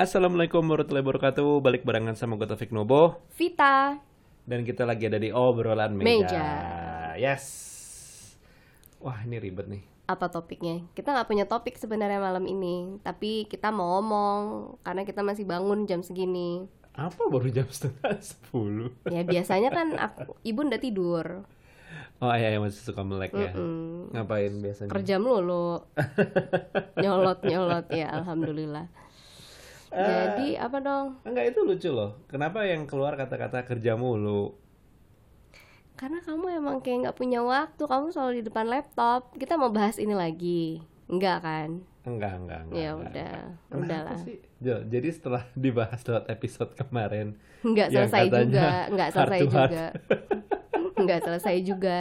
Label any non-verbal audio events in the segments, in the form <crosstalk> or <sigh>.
Assalamualaikum warahmatullahi wabarakatuh. Balik barengan sama gue Taufik Nobo Vita. dan kita lagi ada di obrolan meja. Meja. Yes. Wah ini ribet nih. Apa topiknya? Kita nggak punya topik sebenarnya malam ini, tapi kita mau ngomong karena kita masih bangun jam segini. Apa baru jam setengah sepuluh? Ya biasanya kan aku, ibu udah tidur, Oh iya, iya, masih suka melek ya. Mm, Ngapain biasanya? kerja melulu, <laughs> nyolot nyolot ya, alhamdulillah. Jadi apa dong? Enggak itu lucu loh. Kenapa yang keluar kata-kata kerja mulu? Karena kamu emang kayak nggak punya waktu, kamu selalu di depan laptop. Kita mau bahas ini lagi, enggak kan? Enggak, enggak, enggak. Ya enggak. udah, Kenapa udahlah. sih? Jo, jadi setelah <laughs> dibahas lewat episode kemarin, nggak yang selesai juga nggak heart selesai juga <laughs> nggak selesai juga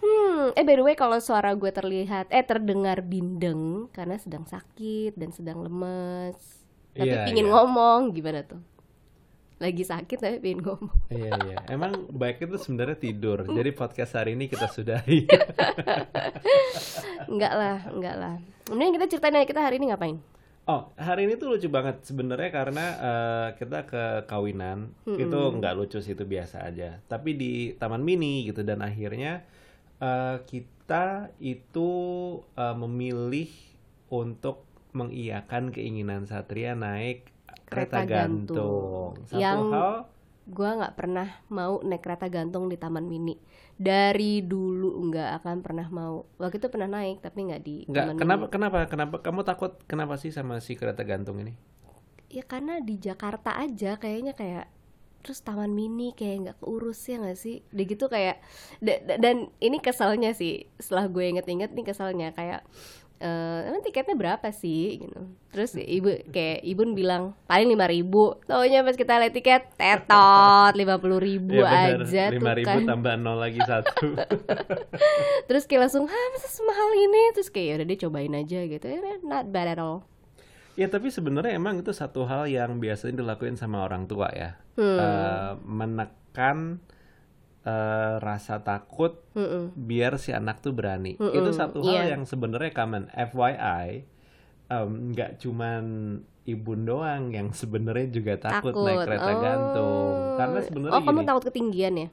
hmm eh by the way kalau suara gue terlihat eh terdengar bindeng karena sedang sakit dan sedang lemes tapi Iya, pingin iya. ngomong gimana tuh lagi sakit tapi pingin ngomong Iya iya, <laughs> emang baiknya tuh sebenarnya tidur. <laughs> Jadi podcast hari ini kita sudahi. <laughs> enggak lah enggak lah kemudian kita ceritain aja kita hari ini ngapain Oh, hari ini tuh lucu banget sebenarnya karena eh, kita ke kawinan itu nggak lucu sih itu biasa aja. Tapi di Taman Mini gitu dan akhirnya eh, kita itu eh, memilih untuk mengiyakan keinginan Satria naik kereta, Kereta gantung. gantung. Satu Yang- hal gue nggak pernah mau naik kereta gantung di taman mini dari dulu nggak akan pernah mau waktu itu pernah naik tapi nggak di nggak taman kenapa mini kenapa kenapa kamu takut kenapa sih sama si kereta gantung ini? ya karena di Jakarta aja kayaknya kayak terus taman mini kayak nggak keurus ya nggak sih udah gitu kayak da- da- dan ini kesalnya sih setelah gue inget-inget nih kesalnya kayak eh emang tiketnya berapa sih gitu. Terus ibu kayak ibu bilang paling lima ribu. Taunya pas kita lihat tiket tetot lima puluh ribu Ya bener, aja lima ribu kan. tambah nol lagi satu. <laughs> terus kayak langsung ah masa semahal ini? Terus kayak "Ya udah deh cobain aja gitu. Ya not bad at all. Ya tapi sebenarnya emang itu satu hal yang biasanya dilakuin sama orang tua ya, Hmm. Eh, menekan eh, rasa takut Mm-mm. biar si anak tuh berani. Mm-mm, Itu satu hal iya. yang sebenarnya common. FYI, nggak cuman ibu doang yang sebenarnya juga takut, naik kereta Oh. gantung. Karena sebenarnya oh kamu takut ketinggian ya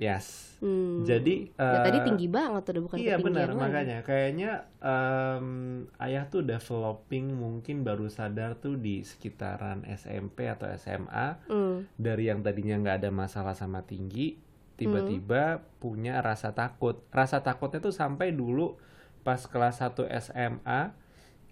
yes. Hmm. Jadi Ya, tadi eh, tinggi banget udah bukan Iya benar makanya kayaknya em, ayah tuh developing mungkin baru sadar tuh di sekitaran SMP atau SMA Hmm. dari yang tadinya nggak ada masalah sama tinggi tiba-tiba punya rasa takut. Rasa takutnya tuh sampai dulu pas kelas 1 SMA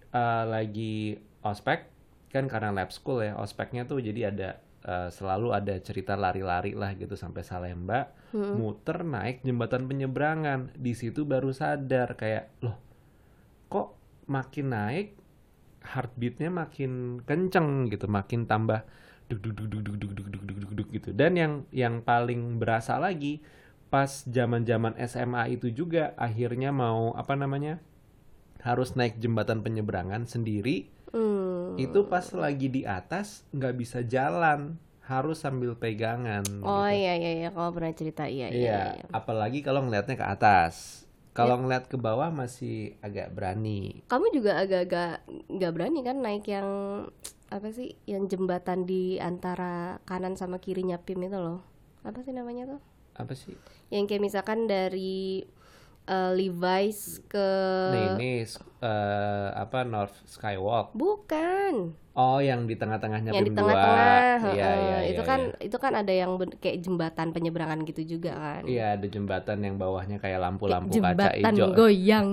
eh, lagi ospek kan karena lab school ya ospeknya tuh jadi ada eh, selalu ada cerita lari-lari lah gitu sampai Salemba Hmm. muter naik jembatan penyeberangan. Di situ baru sadar kayak loh kok makin naik heartbeatnya makin kenceng gitu makin tambah duk duk duk duk duk duk duk duk duk duk gitu dan yang yang paling berasa lagi pas zaman zaman SMA itu juga akhirnya mau apa namanya harus naik jembatan penyeberangan sendiri Hmm. itu pas lagi di atas nggak bisa jalan harus sambil pegangan oh gitu. iya iya iya kamu pernah cerita iya iya, Iya, iya. apalagi kalau ngelihatnya ke atas. Kalau ngeliat ke bawah masih agak berani. kamu juga agak-agak nggak berani kan naik yang apa sih yang jembatan di antara kanan sama kirinya PIM itu loh apa sih namanya tuh Apa sih? yang kayak misalkan dari eh, Levi's ke Nih, ini eh, apa North Skywalk. bukan Oh, yang di tengah-tengahnya yang di tengah-tengah 2. Iya, heeh. iya, itu kan iya. itu kan ada yang kayak jembatan penyeberangan gitu juga kan Iya, ada jembatan yang bawahnya kayak lampu-lampu kaca jembatan hijau. goyang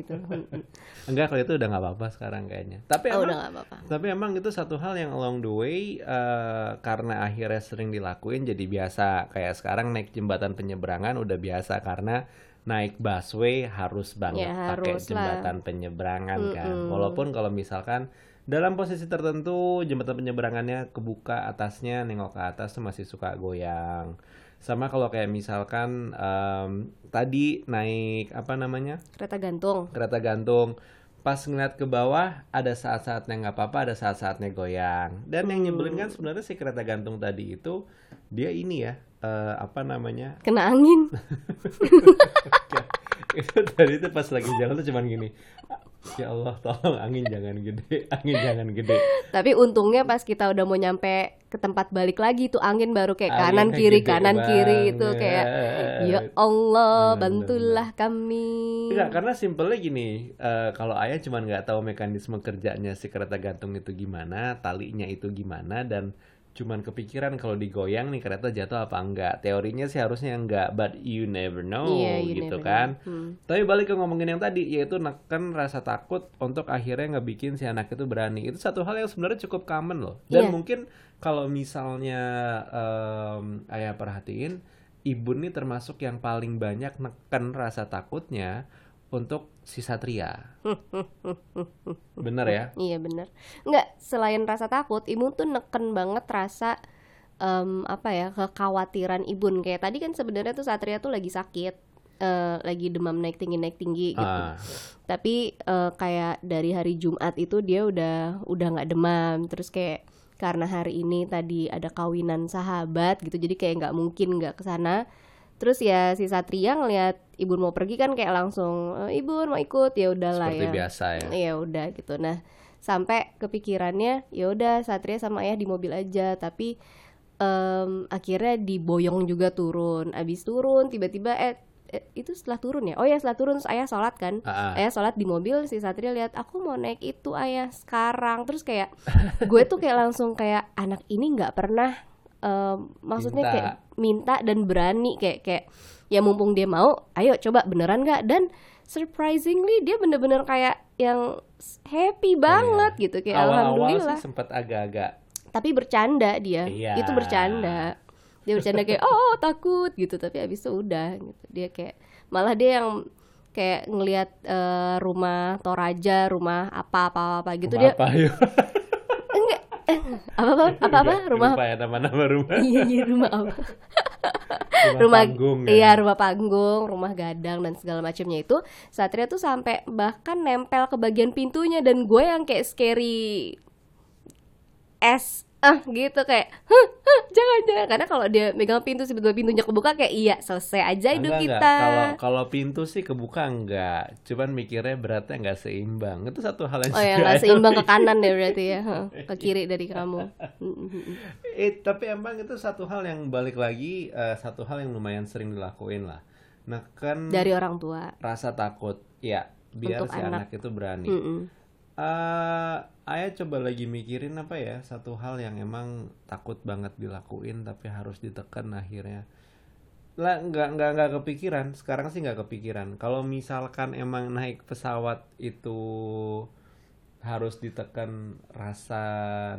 gitu <laughs> Enggak, kalau itu udah nggak apa-apa sekarang kayaknya. Tapi oh emang udah gak apa-apa Tapi emang itu satu hal yang along the way eh, karena akhirnya sering dilakuin jadi biasa. Kayak sekarang naik jembatan penyeberangan udah biasa karena naik busway harus banget Ya, pakai harus lah. jembatan penyeberangan kan. Mm-mm. Walaupun kalau misalkan dalam posisi tertentu jembatan penyeberangannya kebuka atasnya nengok ke atas tuh masih suka goyang. Sama kalau kayak misalkan em, tadi naik apa namanya? kereta gantung. Kereta gantung. Pas ngeliat ke bawah ada saat-saatnya nggak apa-apa ada saat-saatnya goyang. Dan yang nyebelin kan sebenarnya si kereta gantung tadi itu dia ini ya eh, apa namanya? Kena angin. <laughs> Itu tadi itu pas lagi jalan tuh cuman gini Ya Allah, tolong angin jangan gede, <laughs> angin jangan gede. Tapi untungnya pas kita udah mau nyampe ke tempat balik lagi tuh angin baru kayak kanan Anginnya kiri kanan kiri itu banget. kayak ya Allah Bener, bener, bantulah kami. Enggak, karena simpelnya gini, eh, kalau ayah cuman nggak tahu mekanisme kerjanya si kereta gantung itu gimana, talinya itu gimana, dan cuman kepikiran kalau digoyang nih kereta jatuh apa enggak. Teorinya sih harusnya enggak, but you never know Iya, you gitu never kan. know. Hmm. Tapi balik ke ngomongin yang tadi, yaitu neken rasa takut untuk akhirnya ngebikin si anak itu berani. Itu satu hal yang sebenarnya cukup common loh. Dan Iya. mungkin kalau misalnya em, ayah perhatiin, ibu nih termasuk yang paling banyak neken rasa takutnya untuk si Satria. <laughs> Bener ya? Iya bener Nggak, selain rasa takut, Ibu tuh neken banget rasa em, apa ya kekhawatiran Ibun. Kayak tadi kan sebenarnya tuh Satria tuh lagi sakit, eh, lagi demam naik tinggi naik tinggi gitu. Ah, Tapi eh, kayak dari hari Jumat itu dia udah udah nggak demam. Terus kayak karena hari ini tadi ada kawinan sahabat gitu, jadi kayak nggak mungkin nggak ke sana. Terus ya si Satria ngeliat Ibun mau pergi kan kayak langsung "Eh, Ibun mau ikut. Ya udahlah seperti ya. biasa ya. ya udah gitu. Nah sampai kepikirannya ya udah Satria sama ayah di mobil aja. Tapi em, akhirnya diboyong juga turun. Abis turun tiba-tiba eh, eh, itu setelah turun ya? Oh ya setelah turun terus ayah sholat kan? Ah. ayah sholat di mobil si Satria lihat aku mau naik itu ayah sekarang. Terus kayak gue tuh kayak langsung kayak anak ini nggak pernah em, maksudnya Minta. kayak minta dan berani kayak kayak ya mumpung dia mau ayo coba beneran nggak dan surprisingly dia bener-bener kayak yang happy banget gitu kayak Iya. Awal-awal alhamdulillah sempat agak-agak tapi bercanda dia Iya. itu bercanda dia bercanda kayak oh, oh, takut gitu tapi abis itu udah gitu dia kayak malah dia yang kayak ngelihat eh, rumah Toraja rumah apa apa apa gitu rumah dia apa yuk? Enggak apa apa? Apa apa rumah Lupa ya nama-nama rumah. iya iya rumah apa? <laughs> Rumah, rumah panggung ya. iya rumah panggung rumah gadang dan segala macamnya itu. Satria tuh sampai bahkan nempel ke bagian pintunya dan gue yang kayak scary es ah gitu kayak huh, huh, jangan jangan karena kalau dia megang pintu tiba-tiba pintunya kebuka kayak iya selesai aja hidup Enggak, enggak. kita Kalau kalau pintu sih kebuka enggak. Cuman mikirnya beratnya enggak seimbang. Itu satu hal yang oh ya juga nggak ayah seimbang ke kanan deh berarti ya <laughs> ke kiri dari kamu. Eh, tapi emang itu satu hal yang balik lagi eh, satu hal yang lumayan sering dilakuin lah. Nah, kan dari orang tua rasa takut ya biar Untuk si anak. anak itu berani. Mm, mm. Eh, ayah coba lagi mikirin apa ya satu hal yang emang takut banget dilakuin tapi harus ditekan akhirnya. Lah nggak nggak nggak kepikiran. Sekarang sih nggak kepikiran. Kalau misalkan emang naik pesawat itu harus ditekan rasa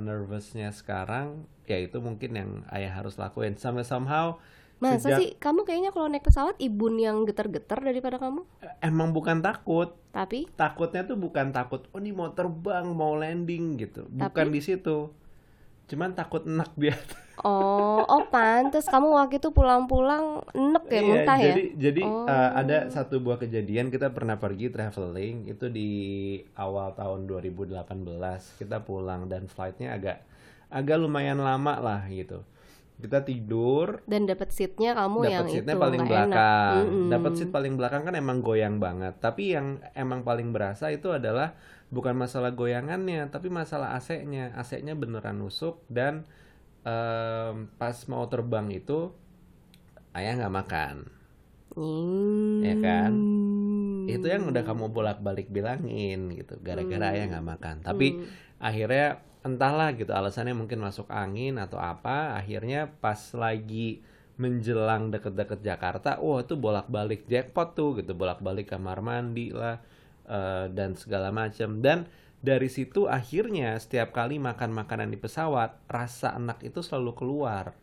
nervousnya sekarang ya itu mungkin yang ayah harus lakuin. Sampai somehow masa sejak- sih? Kamu kayaknya kalau naik pesawat ibun yang getar-getar daripada kamu? Emang bukan takut. Tapi? Takutnya tuh bukan takut oh ini mau terbang mau landing gitu. Bukan Tapi? di situ. Cuman takut enak dia Oh, oh pantes. Kamu waktu itu pulang-pulang enek ya Iya, muntah ya? jadi jadi Oh. uh, ada satu buah kejadian. Kita pernah pergi traveling. Itu di awal tahun 2018 kita pulang dan flightnya agak agak lumayan lama lah gitu kita tidur Dan dapat seatnya kamu yang dapat seatnya itu paling belakang Mm-mm. dapat seat paling belakang kan emang goyang banget tapi yang emang paling berasa itu adalah bukan masalah goyangannya tapi masalah AC-nya AC-nya beneran nusuk dan em, pas mau terbang itu ayah nggak makan Hmm. Ya kan? itu yang udah kamu bolak-balik bilangin gitu gara-gara ayah nggak makan tapi Hmm. akhirnya entahlah gitu alasannya mungkin masuk angin atau apa akhirnya pas lagi menjelang deket-deket Jakarta wah itu bolak-balik jackpot tuh gitu bolak-balik kamar mandi lah eh, dan segala macam dan dari situ akhirnya setiap kali makan makanan di pesawat rasa anak itu selalu keluar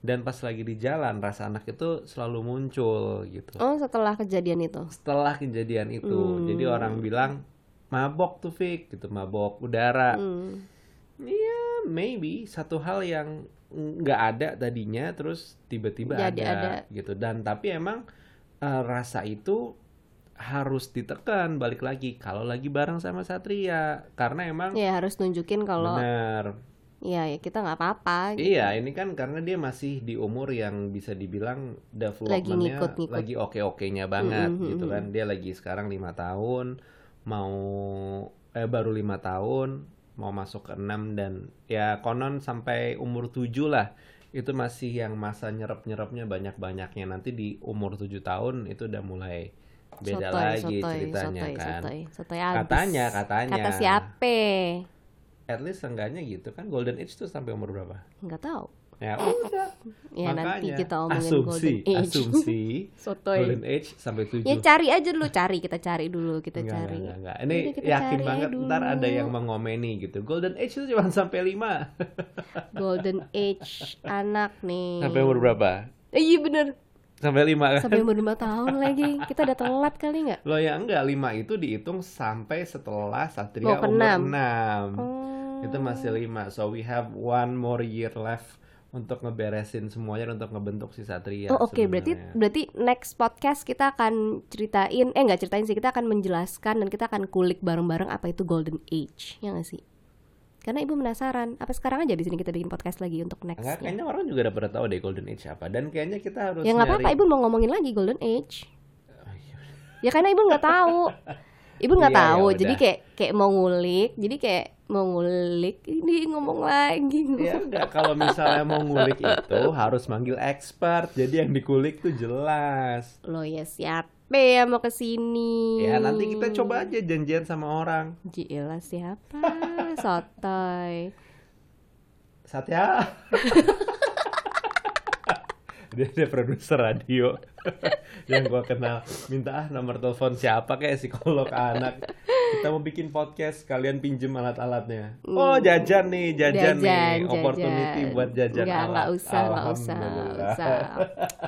dan pas lagi di jalan rasa anak itu selalu muncul gitu Oh, setelah kejadian itu. setelah kejadian itu Hmm. jadi orang bilang mabok tuh Fik gitu mabok udara Hmm. Iya, maybe satu hal yang nggak ada tadinya terus tiba-tiba Jadi ada, ada. gitu dan tapi emang eh, rasa itu harus ditekan balik lagi kalau lagi bareng sama Satria karena emang Ya harus nunjukin kalau benar ya ya kita nggak apa-apa. gitu. iya ini kan karena dia masih di umur yang bisa dibilang developmentnya lagi oke-okenya banget Mm-mm, gitu mm-mm. kan dia lagi sekarang lima tahun mau eh baru lima tahun mau masuk ke enam dan ya konon sampai umur tujuh lah itu masih yang masa nyerap-nyerapnya banyak-banyaknya nanti di umur tujuh tahun itu udah mulai beda Sotoy, lagi sotoy, ceritanya sotoy, kan sotoy, sotoy abis. katanya katanya Kata siapa? at least seenggaknya gitu kan golden age tuh sampai umur berapa Nggak tahu. Ya udah Ya nanti makanya kita omongin asumsi golden age. asumsi <laughs> Sotoy. golden age sampai tujuh Ya cari aja dulu, cari kita cari dulu, kita Enggak, cari. enggak, enggak, Ini kita yakin cari banget aja ntar ada dulu. yang mengomeni gitu. Golden age itu cuma sampai 5. <laughs> Golden age anak nih. sampai umur berapa? Eh, iya bener. Sampai 5 kan? Sampai umur 5 tahun lagi. Kita udah telat kali nggak? Loh ya enggak, 5 itu dihitung sampai setelah Satria Mau ke umur enam. 6. Oh. Itu masih 5. So we have one more year left untuk ngeberesin semuanya dan untuk ngebentuk si Satria. Oh oke berarti sebenarnya. berarti next podcast kita akan ceritain eh nggak ceritain sih kita akan menjelaskan dan kita akan kulik bareng-bareng apa itu golden age ya nggak sih? Karena ibu penasaran. Apa sekarang aja di sini kita bikin podcast lagi untuk Enggak, nextnya? kayaknya orang juga udah pada tahu deh golden age apa dan kayaknya kita harus Ya nggak apa-apa nyari- ibu mau ngomongin lagi golden age. Oh, iya. Ya karena ibu nggak tahu. <laughs> Ibu nggak Iya, ya tahu. udah. Jadi kayak kayak mau ngulik. Jadi kayak mau ngulik ini ngomong lagi. Ya enggak, kalau misalnya mau ngulik <laughs> itu harus manggil expert. Jadi yang dikulik tuh jelas. Lo ya siapa ya mau ke sini? Ya nanti kita coba aja janjian sama orang. Gila siapa? Sotoy. <laughs> Satya. <laughs> <laughs> dia dia produser radio. <laughs> Yang gua kenal. Minta ah nomor telepon siapa kayak psikolog anak? Kita mau bikin podcast kalian pinjem alat-alatnya. Oh jajan nih jajan, nih. Opportunity buat jajan Nggak, alat. nggak usah, nggak usah, nggak usah.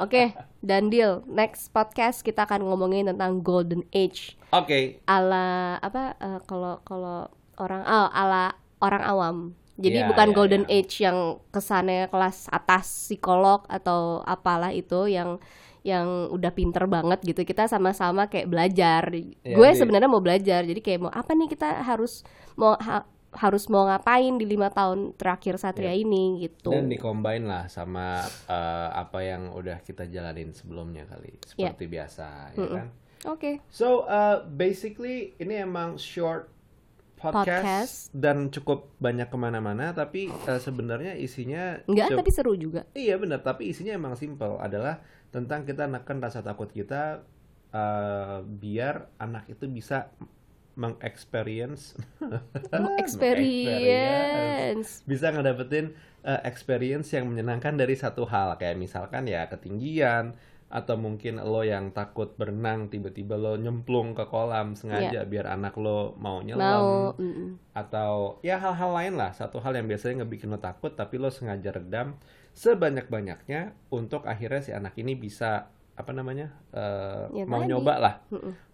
Oke, dan deal. Next podcast kita akan ngomongin tentang golden age. Oke. Ala apa eh, kalau kalau orang oh, ala orang awam. Jadi Iya, bukan iya, golden iya. age yang kesannya kelas atas psikolog atau apalah itu yang yang udah pinter banget gitu. Kita sama-sama kayak belajar. Iya, Gue sebenarnya mau belajar. Jadi kayak mau apa nih kita harus mau ha- harus mau ngapain di lima tahun terakhir Satria ini gitu. Dan dikombain lah sama eh, apa yang udah kita jalanin sebelumnya kali Iya. seperti biasa ya kan Oke. So uh, basically ini emang short podcast, Podcast. dan cukup banyak ke mana-mana tapi uh, sebenarnya isinya Enggak, tapi seru juga. iya benar tapi isinya emang simple adalah tentang kita neken rasa takut kita uh, biar anak itu bisa mengexperience <laughs> Experience. <laughs> bisa ngedapetin uh, experience yang menyenangkan dari satu hal kayak misalkan ya ketinggian atau mungkin lo yang takut berenang tiba-tiba lo nyemplung ke kolam sengaja biar anak lo mau nyelam. Mau. atau ya hal-hal lain lah satu hal yang biasanya ngebikin lo takut tapi lo sengaja redam sebanyak-banyaknya untuk akhirnya si anak ini bisa apa namanya uh, Ya mau tadi. nyoba lah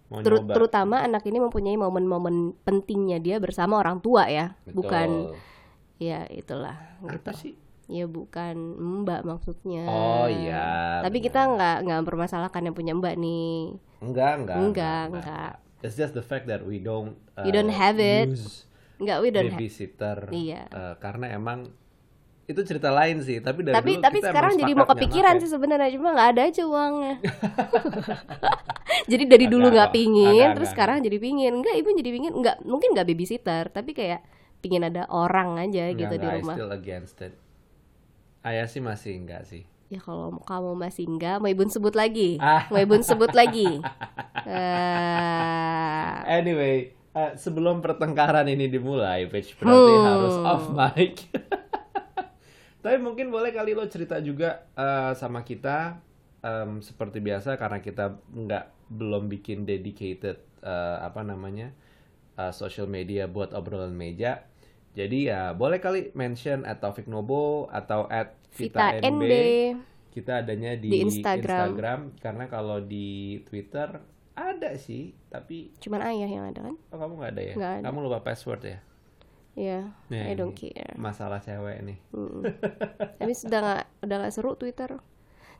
mau Terut- nyoba terutama anak ini mempunyai momen-momen pentingnya dia bersama orang tua ya, Betul. bukan ya itulah apa gitu. sih Ya bukan mbak maksudnya. oh iya Tapi benar. kita nggak nggak mempermasalahkan yang punya mbak nih. enggak enggak Enggak, enggak. It's just the fact that we don't We don't uh, have it. use Nggak, we don't have. babysitter Iya. uh, karena emang itu cerita lain sih tapi dari Tapi dulu tapi kita sekarang jadi mau kepikiran sih sebenarnya cuma nggak ada aja uangnya. <laughs> jadi dari dulu nggak pingin, agak, terus agak. sekarang jadi pingin. Enggak, ibu jadi pingin. Enggak, mungkin nggak babysitter, tapi kayak pingin ada orang aja Enggak, gitu di enggak, I rumah. still against it ayah sih masih enggak sih Ya kalau kamu masih enggak, mau ibu sebut lagi. Ah. Mau ibu sebut lagi. <laughs> Eh, Anyway, eh, sebelum pertengkaran ini dimulai, Paige berarti Hmm. harus off mic. <laughs> Tapi mungkin boleh kali lo cerita juga eh, sama kita em, seperti biasa karena kita nggak belum bikin dedicated eh, apa namanya eh, social media buat obrolan meja. Jadi ya boleh kali mention at Taufik Nobo atau at Vita Vita NB. NB. Kita adanya di, Di Instagram. Instagram karena kalau di Twitter ada sih, tapi Cuman ayah yang ada kan? Oh kamu nggak ada ya? Nggak ada. Kamu lupa password ya? Ya, Nih, I don't care. Masalah cewek nih. Mm. <laughs> Tapi sudah nggak udah nggak seru Twitter.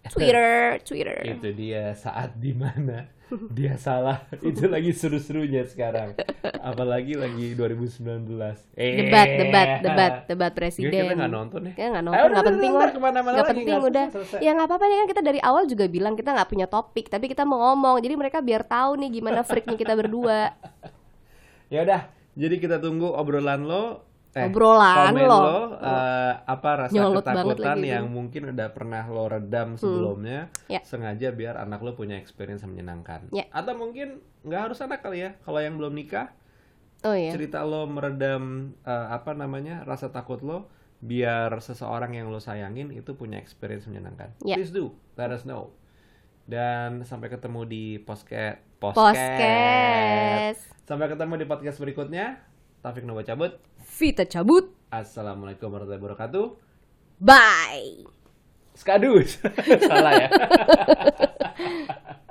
Twitter, Twitter. Itu dia saat di mana dia salah. Itu lagi seru-serunya sekarang. Apalagi lagi 2019. Eh. Debat, debat, debat, debat Gila, presiden. kita nggak nonton ya? Kita nggak Ayo, nonton, nggak penting lah. Nggak penting udah. selesai. Ya nggak apa-apa nih kan kita dari awal juga bilang kita nggak punya topik, tapi kita mau ngomong. Jadi mereka biar tahu nih gimana freaknya kita berdua. <laughs> Ya udah, jadi kita tunggu obrolan lo, eh, Obrolan komen lo. lo, eh, apa rasa Nyolot ketakutan yang itu. mungkin udah pernah lo redam sebelumnya, Ya. sengaja biar anak lo punya experience yang menyenangkan. Ya. Atau mungkin nggak harus anak kali ya, kalau yang belum nikah, Oh iya. cerita lo meredam eh, apa namanya rasa takut lo, biar seseorang yang lo sayangin itu punya experience menyenangkan. Ya. Please do, let us know. Dan sampai ketemu di podcast. Podcast. Sampai ketemu di podcast berikutnya. Taufik Nova cabut. Vita cabut. Assalamualaikum warahmatullahi wabarakatuh. Bye. Skadus. <laughs> Salah ya. <laughs>